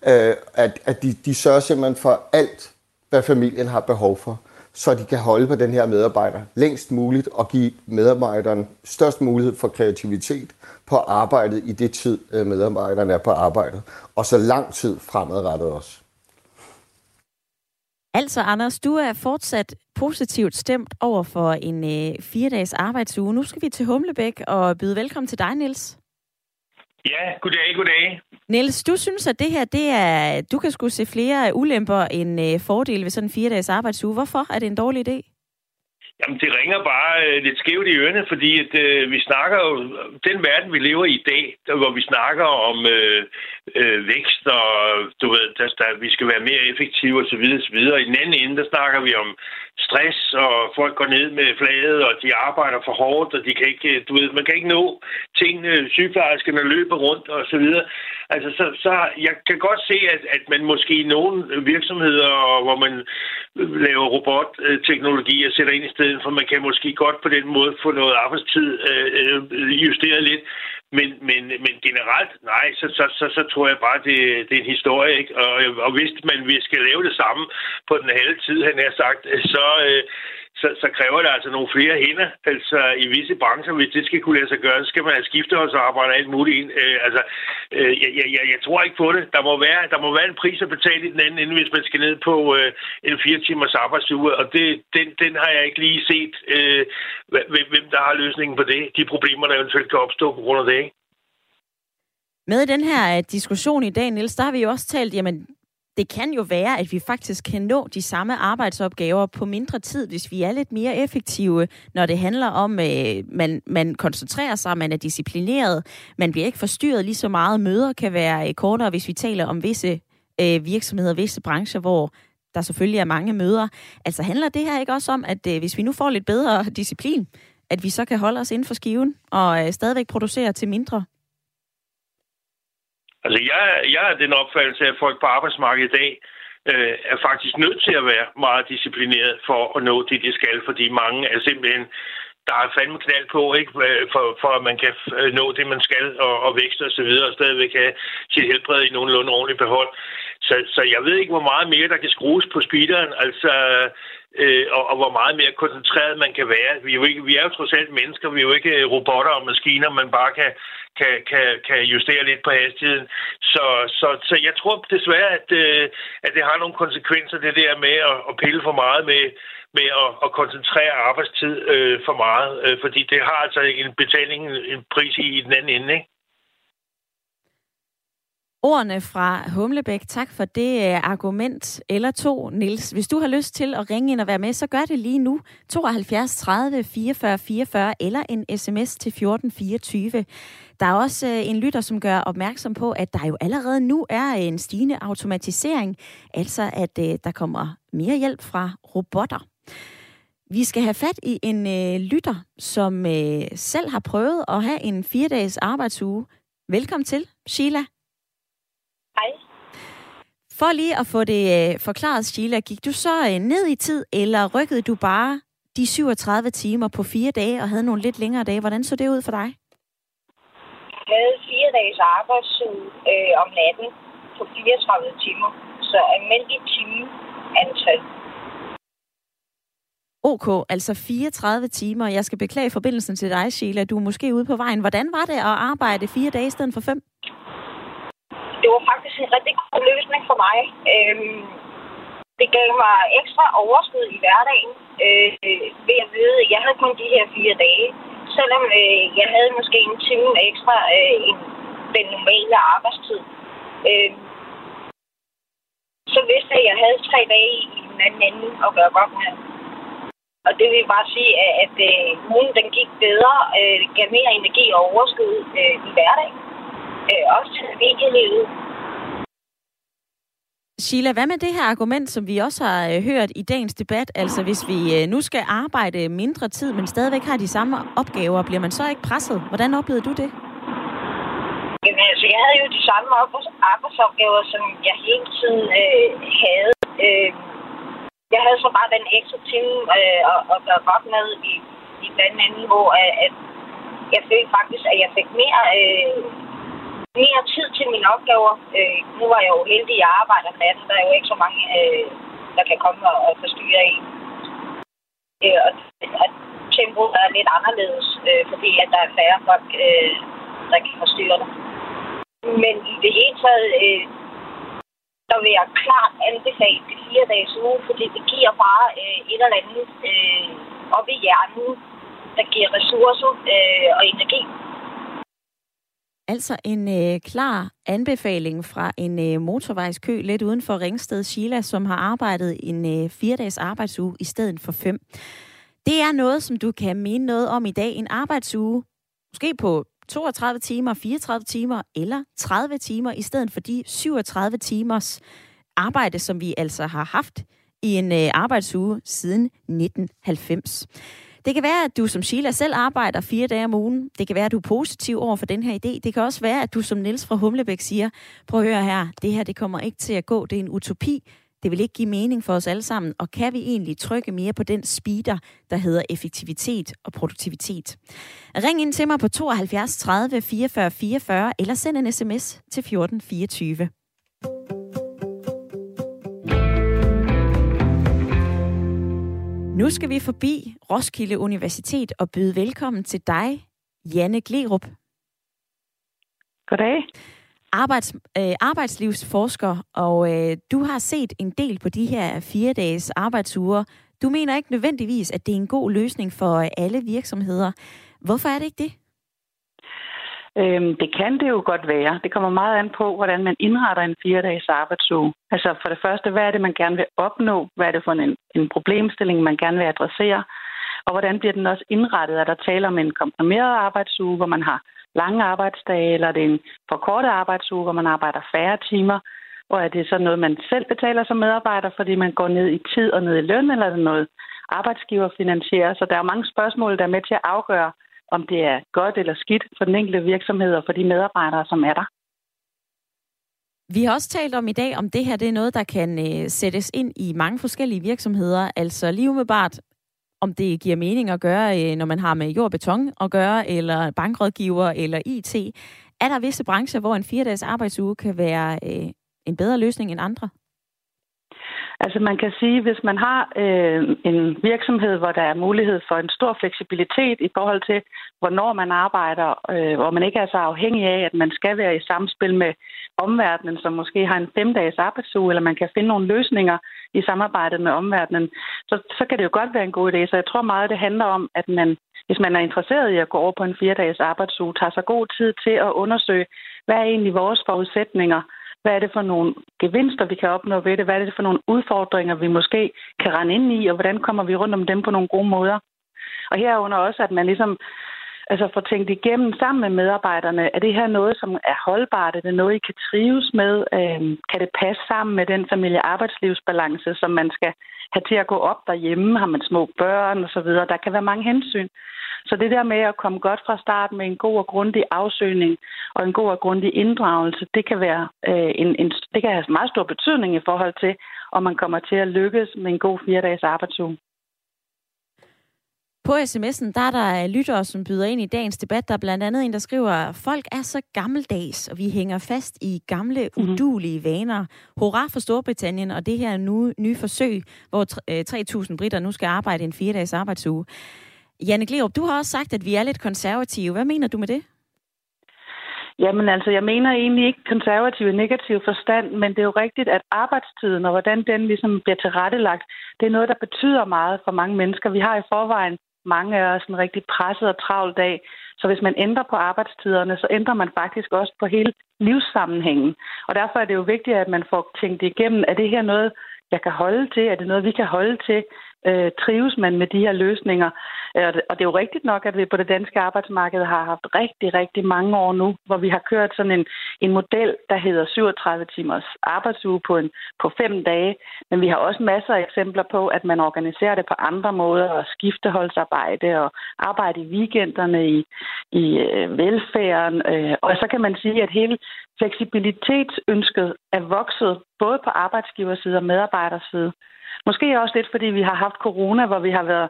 øh, at, at de, de sørger simpelthen for alt, hvad familien har behov for så de kan holde på den her medarbejder længst muligt og give medarbejderen størst mulighed for kreativitet på arbejdet i det tid, øh, medarbejderen medarbejderne er på arbejdet, og så lang tid fremadrettet også. Altså, Anders, du er fortsat positivt stemt over for en øh, fire-dages arbejdsuge. Nu skal vi til Humlebæk og byde velkommen til dig, Niels. Ja, goddag, goddag. Niels, du synes, at det her, det er, du kan skulle se flere ulemper end øh, fordele ved sådan en fire-dages arbejdsuge. Hvorfor er det en dårlig idé? Jamen, det ringer bare øh, lidt skævt i ørene, fordi at, øh, vi snakker jo, den verden, vi lever i i dag, der, hvor vi snakker om øh, øh, vækst, og du ved, der, der, vi skal være mere effektive osv. osv. I den anden ende, der snakker vi om stress, og folk går ned med flaget, og de arbejder for hårdt, og de kan ikke, du ved, man kan ikke nå tingene, sygeplejerskerne løber rundt og så videre. Altså, så, så jeg kan godt se, at, at man måske i nogle virksomheder, hvor man laver robotteknologi og sætter ind i stedet for, man kan måske godt på den måde få noget arbejdstid øh, øh justeret lidt. Men, men, men generelt, nej, så, så, så, så tror jeg bare, det, det er en historie. Ikke? Og, og hvis man vi skal lave det samme på den halve tid, han har sagt, så, øh, så, så kræver det altså nogle flere hænder. Altså i visse brancher, hvis det skal kunne lade sig gøre, så skal man have skifte og alt muligt ind. Øh, altså, øh, jeg, jeg, jeg tror ikke på det. Der må, være, der må være en pris at betale i den anden ende, hvis man skal ned på øh, en fire timers arbejdsuge. Og det, den, den har jeg ikke lige set, øh, hvem der har løsningen på det. De problemer, der eventuelt kan opstå på grund af det. Ikke? Med den her øh, diskussion i dag, Niels, der har vi jo også talt, jamen det kan jo være, at vi faktisk kan nå de samme arbejdsopgaver på mindre tid, hvis vi er lidt mere effektive, når det handler om, at øh, man, man koncentrerer sig, man er disciplineret, man bliver ikke forstyrret lige så meget. Møder kan være øh, kortere, hvis vi taler om visse øh, virksomheder, visse brancher, hvor der selvfølgelig er mange møder. Altså handler det her ikke også om, at øh, hvis vi nu får lidt bedre disciplin, at vi så kan holde os inden for skiven og øh, stadigvæk producere til mindre Altså, jeg, jeg er den opfattelse, at folk på arbejdsmarkedet i dag øh, er faktisk nødt til at være meget disciplineret for at nå det, de skal, fordi mange er simpelthen der er fandme knald på, ikke? Øh, for, for at man kan øh, nå det, man skal, og, og vækste og så videre, og stadigvæk have sit helbred i nogenlunde ordentligt behold. Så, så jeg ved ikke, hvor meget mere der kan skrues på speederen. Altså, øh, og, og hvor meget mere koncentreret man kan være. Vi er, jo ikke, vi er jo trods alt mennesker, vi er jo ikke øh, robotter og maskiner, man bare kan, kan, kan, kan justere lidt på hastigheden. Så, så, så jeg tror desværre, at, øh, at det har nogle konsekvenser, det der med at, at pille for meget med, med at, at koncentrere arbejdstid øh, for meget, øh, fordi det har altså en betaling, en pris i, i den anden ende, ikke? Ordene fra Humlebæk. Tak for det øh, argument eller to, Nils. Hvis du har lyst til at ringe ind og være med, så gør det lige nu. 72 30 44 44 eller en sms til 1424. Der er også øh, en lytter, som gør opmærksom på, at der jo allerede nu er øh, en stigende automatisering. Altså, at der kommer mere hjælp fra robotter. Vi skal have fat i en lytter, som selv har prøvet at have en fire-dages arbejdsuge. Velkommen til, Sheila. Hej. For lige at få det øh, forklaret, Sheila, gik du så øh, ned i tid, eller rykkede du bare de 37 timer på fire dage og havde nogle lidt længere dage? Hvordan så det ud for dig? Jeg havde fire dages arbejdsuge øh, om natten, på 34 timer. Så almindelig timeantal. OK, altså 34 timer. Jeg skal beklage forbindelsen til dig, Sheila. Du er måske ude på vejen. Hvordan var det at arbejde fire dage i stedet for fem? Det var faktisk en rigtig god løsning for mig. Øhm, det gav mig ekstra overskud i hverdagen øh, ved at vide, at jeg havde kun de her fire dage. Selvom øh, jeg havde måske en time ekstra øh, end den normale arbejdstid. Øh, så vidste jeg, at jeg havde tre dage i den anden ende at gøre godt med. Og det vil bare sige, at, at øh, ugen den gik bedre, øh, gav mere energi og overskud øh, i hverdagen. Øh, også til familielivet. Sheila, hvad med det her argument, som vi også har øh, hørt i dagens debat? Altså, hvis vi øh, nu skal arbejde mindre tid, men stadigvæk har de samme opgaver, bliver man så ikke presset? Hvordan oplevede du det? Jamen, altså, jeg havde jo de samme arbejdsopgaver, som jeg hele tiden øh, havde. Øh, jeg havde så bare den ekstra time øh, at, at gøre godt med i, i blandt andet, hvor at, at jeg følte faktisk, at jeg fik mere, øh, mere tid til mine opgaver. Øh, nu var jeg jo heldig, at jeg arbejder natten. Der er jo ikke så mange, øh, der kan komme og, og forstyrre en. Øh, og, og tempoet er lidt anderledes, øh, fordi at der er færre folk, øh, der kan forstyrre dig. Men i det hele taget, øh, der vil jeg klart anbefale det fire dages uge, fordi det giver bare øh, et eller andet øh, op i hjernen, der giver ressourcer øh, og energi. Altså en øh, klar anbefaling fra en øh, motorvejskø lidt uden for Ringsted, Sheila, som har arbejdet en øh, fire-dages arbejdsuge i stedet for fem. Det er noget, som du kan mene noget om i dag. En arbejdsuge, måske på 32 timer, 34 timer eller 30 timer, i stedet for de 37 timers arbejde, som vi altså har haft i en øh, arbejdsuge siden 1990. Det kan være, at du som Sheila selv arbejder fire dage om ugen. Det kan være, at du er positiv over for den her idé. Det kan også være, at du som Niels fra Humlebæk siger, prøv at høre her, det her det kommer ikke til at gå. Det er en utopi. Det vil ikke give mening for os alle sammen. Og kan vi egentlig trykke mere på den speeder, der hedder effektivitet og produktivitet? Ring ind til mig på 72 30 44 44 eller send en sms til 14 Nu skal vi forbi Roskilde Universitet og byde velkommen til dig, Janne Glerup. Goddag. Arbejds, øh, arbejdslivsforsker, og øh, du har set en del på de her fire dages arbejdsuger. Du mener ikke nødvendigvis, at det er en god løsning for alle virksomheder. Hvorfor er det ikke det? Øhm, det kan det jo godt være. Det kommer meget an på, hvordan man indretter en fire-dages arbejdsuge. Altså for det første, hvad er det, man gerne vil opnå? Hvad er det for en, en problemstilling, man gerne vil adressere? Og hvordan bliver den også indrettet? Er der tale om en komprimeret arbejdsuge, hvor man har lange arbejdsdage, eller er det en forkortet arbejdsuge, hvor man arbejder færre timer? Og er det så noget, man selv betaler som medarbejder, fordi man går ned i tid og ned i løn, eller er det noget, arbejdsgiver finansierer? Så der er mange spørgsmål, der er med til at afgøre, om det er godt eller skidt for den enkelte virksomhed og for de medarbejdere, som er der. Vi har også talt om i dag, om det her det er noget, der kan øh, sættes ind i mange forskellige virksomheder. Altså lige umiddelbart, om det giver mening at gøre, øh, når man har med jord og beton at gøre, eller bankrådgiver, eller IT. Er der visse brancher, hvor en fire-dages arbejdsuge kan være øh, en bedre løsning end andre? Altså man kan sige, hvis man har øh, en virksomhed, hvor der er mulighed for en stor fleksibilitet i forhold til, hvornår man arbejder, øh, hvor man ikke er så afhængig af, at man skal være i samspil med omverdenen, som måske har en femdages arbejdsuge, eller man kan finde nogle løsninger i samarbejdet med omverdenen, så, så kan det jo godt være en god idé. Så jeg tror meget, det handler om, at man, hvis man er interesseret i at gå over på en fire-dages arbejdsuge, tager sig god tid til at undersøge, hvad er egentlig vores forudsætninger, hvad er det for nogle gevinster, vi kan opnå ved det? Hvad er det for nogle udfordringer, vi måske kan rende ind i, og hvordan kommer vi rundt om dem på nogle gode måder? Og herunder også, at man ligesom altså får tænkt igennem sammen med medarbejderne, er det her noget, som er holdbart? Er det noget, I kan trives med? Øhm, kan det passe sammen med den familie-arbejdslivsbalance, som man skal have til at gå op derhjemme? Har man små børn osv.? Der kan være mange hensyn. Så det der med at komme godt fra start med en god og grundig afsøgning og en god og grundig inddragelse, det kan, være, øh, en, en, det kan have meget stor betydning i forhold til, om man kommer til at lykkes med en god fire dages arbejdsuge. På sms'en der er der lyttere, som byder ind i dagens debat. Der er blandt andet en, der skriver, folk er så gammeldags, og vi hænger fast i gamle, mm-hmm. udulige vaner. Hurra for Storbritannien og det her nu, nye forsøg, hvor 3.000 britter nu skal arbejde en fire dages arbejdsuge. Janne Glerup, du har også sagt, at vi er lidt konservative. Hvad mener du med det? Jamen altså, jeg mener egentlig ikke konservativ i negativ forstand, men det er jo rigtigt, at arbejdstiden og hvordan den ligesom bliver tilrettelagt, det er noget, der betyder meget for mange mennesker. Vi har i forvejen mange af os en rigtig presset og travl dag, så hvis man ændrer på arbejdstiderne, så ændrer man faktisk også på hele livssammenhængen. Og derfor er det jo vigtigt, at man får tænkt igennem, er det her noget, jeg kan holde til? Er det noget, vi kan holde til? Øh, trives man med de her løsninger. Øh, og det er jo rigtigt nok, at vi på det danske arbejdsmarked har haft rigtig, rigtig mange år nu, hvor vi har kørt sådan en, en model, der hedder 37 timers arbejdsuge på, en, på fem dage. Men vi har også masser af eksempler på, at man organiserer det på andre måder, og skifteholdsarbejde og arbejde i weekenderne i, i øh, velfærden. Øh, og så kan man sige, at hele fleksibilitetsønsket er vokset både på arbejdsgiverside og medarbejderside. Måske også lidt, fordi vi har haft corona, hvor vi har været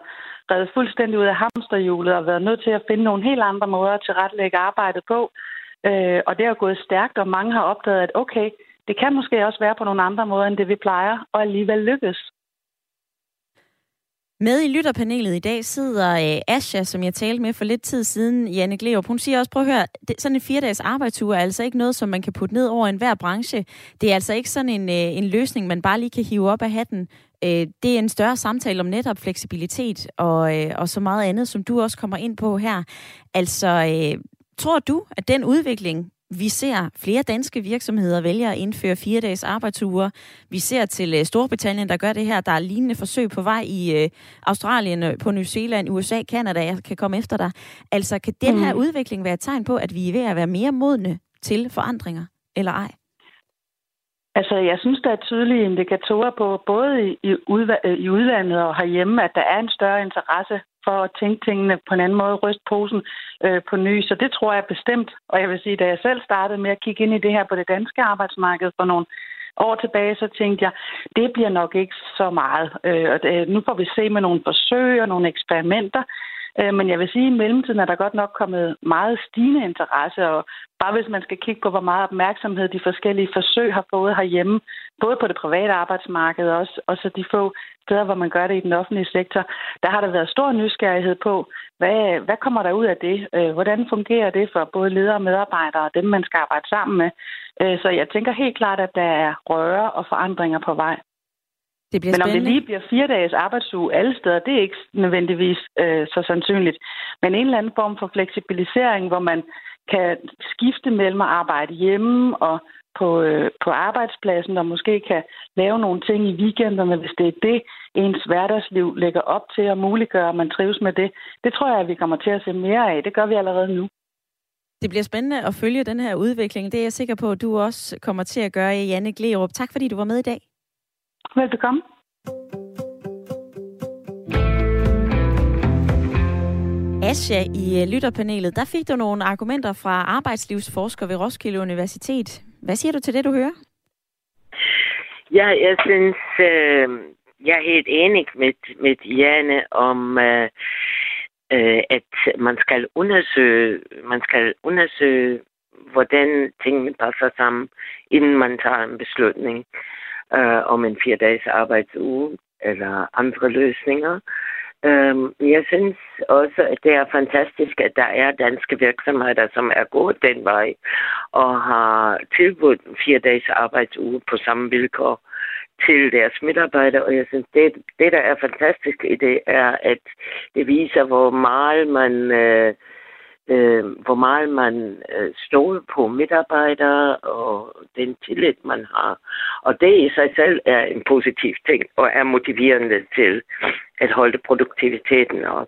reddet fuldstændig ud af hamsterhjulet og været nødt til at finde nogle helt andre måder at tilrettelægge arbejdet på. Øh, og det er gået stærkt, og mange har opdaget, at okay, det kan måske også være på nogle andre måder, end det vi plejer, og alligevel lykkes. Med i lytterpanelet i dag sidder øh, Asja, som jeg talte med for lidt tid siden, Janne Gleup. Hun siger også, prøv at høre, det, sådan en fire-dages arbejdsuge er altså ikke noget, som man kan putte ned over enhver branche. Det er altså ikke sådan en, øh, en løsning, man bare lige kan hive op af hatten. Øh, det er en større samtale om netop fleksibilitet og, øh, og så meget andet, som du også kommer ind på her. Altså, øh, tror du, at den udvikling, vi ser flere danske virksomheder vælge at indføre fire dages arbejdsuger. Vi ser til øh, Storbritannien, der gør det her. Der er lignende forsøg på vej i Australien, på New Zealand, USA, Kanada. Jeg kan komme efter dig. Altså, kan den her mm. udvikling være et tegn på, at vi er ved at være mere modne til forandringer, eller ej? Altså, jeg synes, der er tydelige indikatorer på, både i, i, øh, i udlandet og herhjemme, at der er en større interesse for at tænke tingene på en anden måde, ryste posen øh, på ny. Så det tror jeg bestemt. Og jeg vil sige, da jeg selv startede med at kigge ind i det her på det danske arbejdsmarked for nogle år tilbage, så tænkte jeg, det bliver nok ikke så meget. Øh, og det, nu får vi se med nogle forsøg og nogle eksperimenter, Øh, men jeg vil sige, at i mellemtiden er der godt nok kommet meget stigende interesse, og bare hvis man skal kigge på, hvor meget opmærksomhed de forskellige forsøg har fået herhjemme, både på det private arbejdsmarked og også, og så de få steder, hvor man gør det i den offentlige sektor, der har der været stor nysgerrighed på, hvad, hvad kommer der ud af det? Øh, hvordan fungerer det for både ledere og medarbejdere og dem, man skal arbejde sammen med? Øh, så jeg tænker helt klart, at der er røre og forandringer på vej. Det bliver Men spændende. om det lige bliver fire dages arbejdsuge alle steder, det er ikke nødvendigvis øh, så sandsynligt. Men en eller anden form for fleksibilisering, hvor man kan skifte mellem at arbejde hjemme og på, øh, på arbejdspladsen, og måske kan lave nogle ting i weekenderne, hvis det er det, ens hverdagsliv lægger op til at muliggøre, at man trives med det. Det tror jeg, at vi kommer til at se mere af. Det gør vi allerede nu. Det bliver spændende at følge den her udvikling. Det er jeg sikker på, at du også kommer til at gøre, Janne Glerup. Tak fordi du var med i dag. Velbekomme. Asja, i øh, lytterpanelet, der fik du nogle argumenter fra arbejdslivsforsker ved Roskilde Universitet. Hvad siger du til det, du hører? Ja, jeg synes, øh, jeg er helt enig med, med Janne om, øh, øh, at man skal undersøge, man skal undersøge, hvordan tingene passer sammen, inden man tager en beslutning øh, øh, om en fire-dages arbejdsuge eller andre løsninger. Øhm, jeg synes også, at det er fantastisk, at der er danske virksomheder, som er gået den vej og har tilbudt fire dages arbejdsuge på samme vilkår til deres medarbejdere. Og jeg synes, det, det der er fantastisk i det, er, at det viser, hvor meget man øh, øh, hvor meget man øh, stod på medarbejdere og den tillid, man har. Og det i sig selv er en positiv ting og er motiverende til at holde produktiviteten op.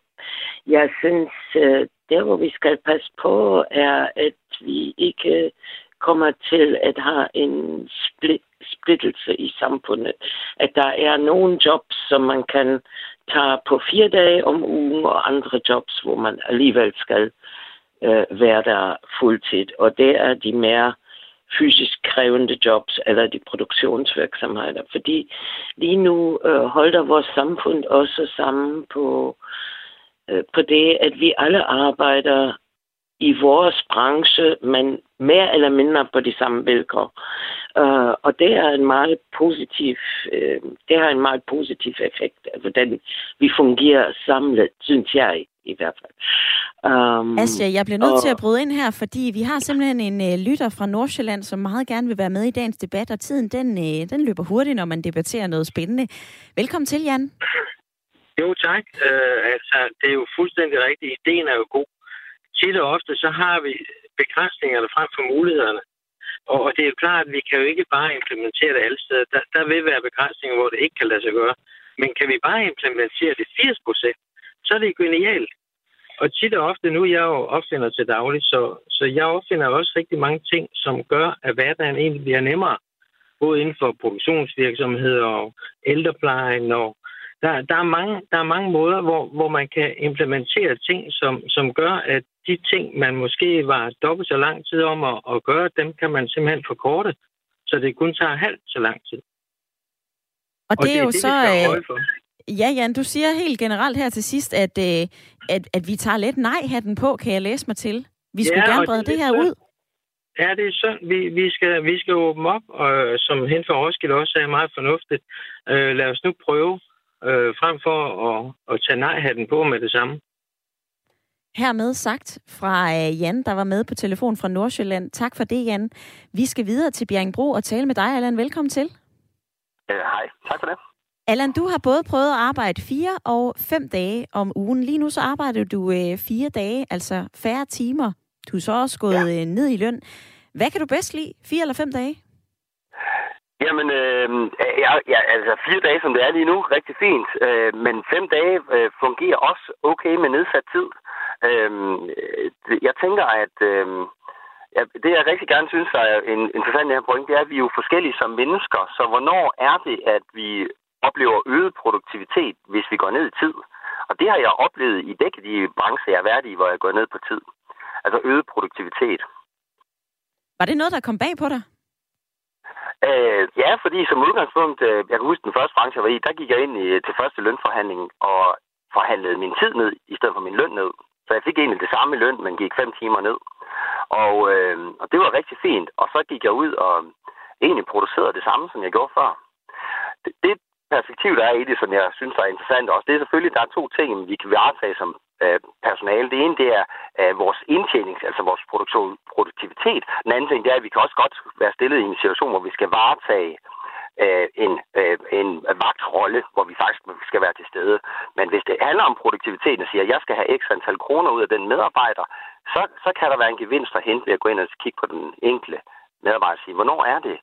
Jeg synes, øh, der hvor vi skal passe på, er, at vi ikke kommer til at have en split, splittelse i samfundet. At der er nogle jobs, som man kan tage på fire dage om ugen, og andre jobs, hvor man alligevel skal øh, Øh, være der fuldtid. Og det er de mere fysisk krævende jobs eller de produktionsvirksomheder. Fordi lige nu øh, holder vores samfund også sammen på øh, på det, at vi alle arbejder i vores branche, men mere eller mindre på de samme vilkår. Uh, og det er en meget positiv, uh, det har en meget positiv effekt af, hvordan vi fungerer samlet, synes jeg i hvert fald. Um, Asja, jeg bliver nødt og... til at bryde ind her, fordi vi har simpelthen en uh, lytter fra Nordsjælland, som meget gerne vil være med i dagens debat, og tiden den, uh, den løber hurtigt, når man debatterer noget spændende. Velkommen til, Jan. Jo, tak. Uh, altså, det er jo fuldstændig rigtigt. Ideen er jo god. Tit og ofte, så har vi begrænsningerne frem for mulighederne. Og det er jo klart, at vi kan jo ikke bare implementere det alle steder. Der, der vil være begrænsninger, hvor det ikke kan lade sig gøre. Men kan vi bare implementere det 80 procent, så er det genialt. Og tit og ofte, nu er jeg jo opfinder til dagligt, så, så jeg opfinder også rigtig mange ting, som gør, at hverdagen egentlig bliver nemmere. Både inden for produktionsvirksomheder og ældreplejen. Og der, der, er mange, der er mange måder, hvor, hvor man kan implementere ting, som, som gør, at de ting, man måske var dobbelt så lang tid om at, at gøre, dem kan man simpelthen forkorte, så det kun tager halvt så lang tid. Og det, og det er jo det, så... Ja, Jan, du siger helt generelt her til sidst, at, øh, at, at vi tager lidt nej-hatten på, kan jeg læse mig til. Vi skulle ja, gerne brede det, det her ud. Ja, det er sådan. Vi, vi, skal, vi skal åbne op, og som hen for Roskilde også er meget fornuftigt. Øh, lad os nu prøve, øh, frem for at, at tage nej-hatten på med det samme. Hermed sagt fra øh, Jan, der var med på telefon fra Nordsjælland. Tak for det, Jan. Vi skal videre til Bjerringbro og tale med dig, Allan. Velkommen til. Øh, hej, tak for det. Allan, du har både prøvet at arbejde fire og fem dage om ugen. Lige nu så arbejder du øh, fire dage, altså færre timer. Du er så også gået ja. øh, ned i løn. Hvad kan du bedst lide? Fire eller fem dage? Jamen, øh, jeg, ja, altså fire dage, som det er lige nu, rigtig fint. Øh, men fem dage øh, fungerer også okay med nedsat tid. Øhm, øh, jeg tænker, at øh, ja, det, jeg rigtig gerne synes er en interessant her point, det er, at vi er jo forskellige som mennesker. Så hvornår er det, at vi oplever øget produktivitet, hvis vi går ned i tid? Og det har jeg oplevet i begge de brancher, jeg er værdig i, hvor jeg går ned på tid. Altså øget produktivitet. Var det noget, der kom bag på dig? Øh, ja, fordi som udgangspunkt, øh, jeg kan huske den første branche, jeg var i, der gik jeg ind i, til første lønforhandling og forhandlede min tid ned, i stedet for min løn ned. Så jeg fik egentlig det samme løn, men gik fem timer ned. Og, øh, og det var rigtig fint. Og så gik jeg ud og egentlig producerede det samme, som jeg gjorde før. Det, det perspektiv, der er i det, som jeg synes er interessant også, det er selvfølgelig, at der er to ting, vi kan varetage som øh, personale. Det ene, det er øh, vores indtjening, altså vores produktion, produktivitet. Den anden ting, det er, at vi kan også godt være stillet i en situation, hvor vi skal varetage øh, en, øh, en vagtrolle, hvor vi faktisk skal være til stede. Men hvis det handler om produktiviteten og siger, at jeg skal have x antal kroner ud af den medarbejder, så, så kan der være en gevinst at hente ved at gå ind og kigge på den enkelte medarbejder og sige, hvornår er det,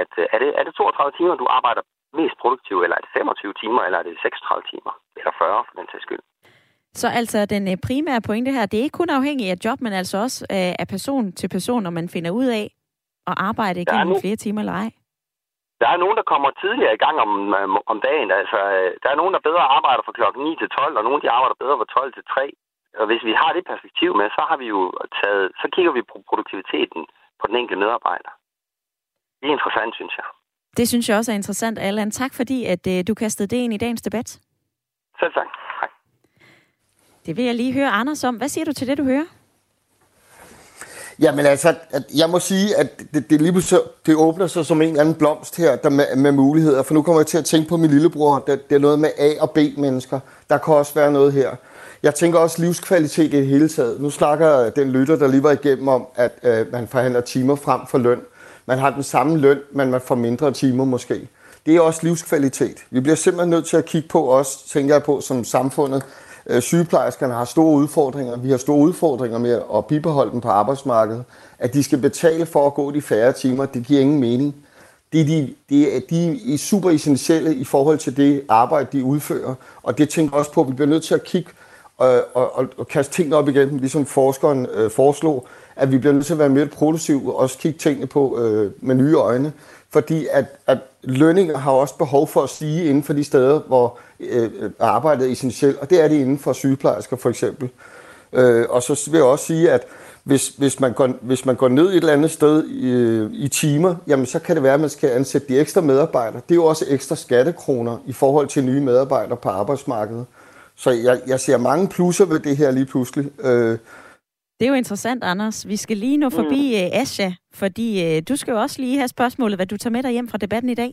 at øh, er det, er det 32 timer, du arbejder mest produktiv, eller er det 25 timer, eller er det 36 timer, eller 40 for den sags skyld. Så altså den øh, primære pointe her, det er ikke kun afhængigt af job, men altså også øh, af person til person, når man finder ud af at arbejde igennem flere timer eller ej. Der er nogen, der kommer tidligere i gang om, om dagen. Altså, der er nogen, der bedre arbejder fra klokken 9 til 12, og nogen, der arbejder bedre fra 12 til 3. Og hvis vi har det perspektiv med, så har vi jo taget, så kigger vi på produktiviteten på den enkelte medarbejder. Det er interessant, synes jeg. Det synes jeg også er interessant, Allan. Tak fordi, at du kastede det ind i dagens debat. Selv tak. Det vil jeg lige høre Anders om. Hvad siger du til det, du hører? Jamen altså, at jeg må sige, at det, det, lige det åbner sig som en eller anden blomst her der med, med muligheder, for nu kommer jeg til at tænke på min lillebror. Det, det er noget med A- og B-mennesker. Der kan også være noget her. Jeg tænker også livskvalitet i det hele taget. Nu snakker den lytter, der lige var igennem om, at øh, man forhandler timer frem for løn. Man har den samme løn, men man får mindre timer måske. Det er også livskvalitet. Vi bliver simpelthen nødt til at kigge på os, tænker jeg på, som samfundet, Øh, sygeplejerskerne har store udfordringer. Vi har store udfordringer med at bibeholde dem på arbejdsmarkedet. At de skal betale for at gå de færre timer, det giver ingen mening. De, de, er, de er super essentielle i forhold til det arbejde, de udfører. Og det tænker også på, at vi bliver nødt til at kigge og, og, og, og kaste tingene op igen, ligesom forskeren øh, foreslog, at vi bliver nødt til at være mere produktive og også kigge tingene på øh, med nye øjne. Fordi at, at lønninger har også behov for at stige inden for de steder, hvor øh, arbejdet essentielt, og det er det inden for sygeplejersker for eksempel. Øh, og så vil jeg også sige, at hvis, hvis, man går, hvis man går ned et eller andet sted i, i timer, jamen så kan det være, at man skal ansætte de ekstra medarbejdere. Det er jo også ekstra skattekroner i forhold til nye medarbejdere på arbejdsmarkedet. Så jeg, jeg ser mange plusser ved det her lige pludselig. Øh, det er jo interessant, Anders. Vi skal lige nå forbi mm. uh, Asja, fordi uh, du skal jo også lige have spørgsmålet, hvad du tager med dig hjem fra debatten i dag.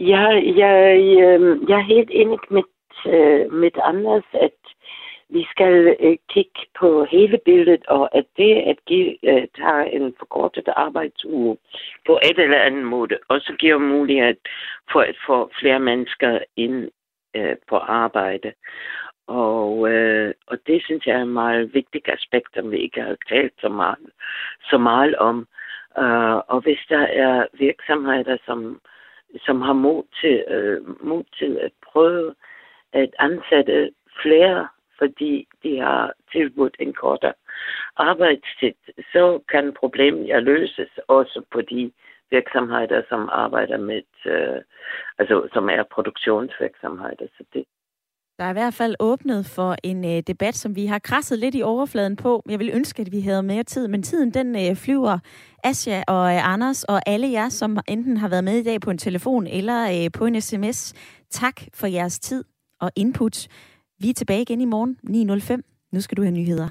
Ja, jeg, jeg, jeg er helt enig med, uh, med Anders, at vi skal uh, kigge på hele billedet, og at det at give, uh, tage en forkortet arbejdsuge på et eller andet måde, også giver mulighed for at få flere mennesker ind uh, på arbejde. Og, øh, og det synes jeg er en meget vigtig aspekt, som vi ikke har talt så meget, så meget om. Uh, og hvis der er virksomheder, som, som har mod til, øh, mod til at prøve at ansætte flere, fordi de har tilbudt en kortere arbejdstid, så kan problemet ja løses også på de virksomheder, som arbejder med, øh, altså som er produktionsvirksomheder. Så det, der er i hvert fald åbnet for en øh, debat, som vi har krasset lidt i overfladen på. Jeg vil ønske, at vi havde mere tid, men tiden den øh, flyver. Asja og øh, Anders og alle jer, som enten har været med i dag på en telefon eller øh, på en sms. Tak for jeres tid og input. Vi er tilbage igen i morgen 9.05. Nu skal du have nyheder.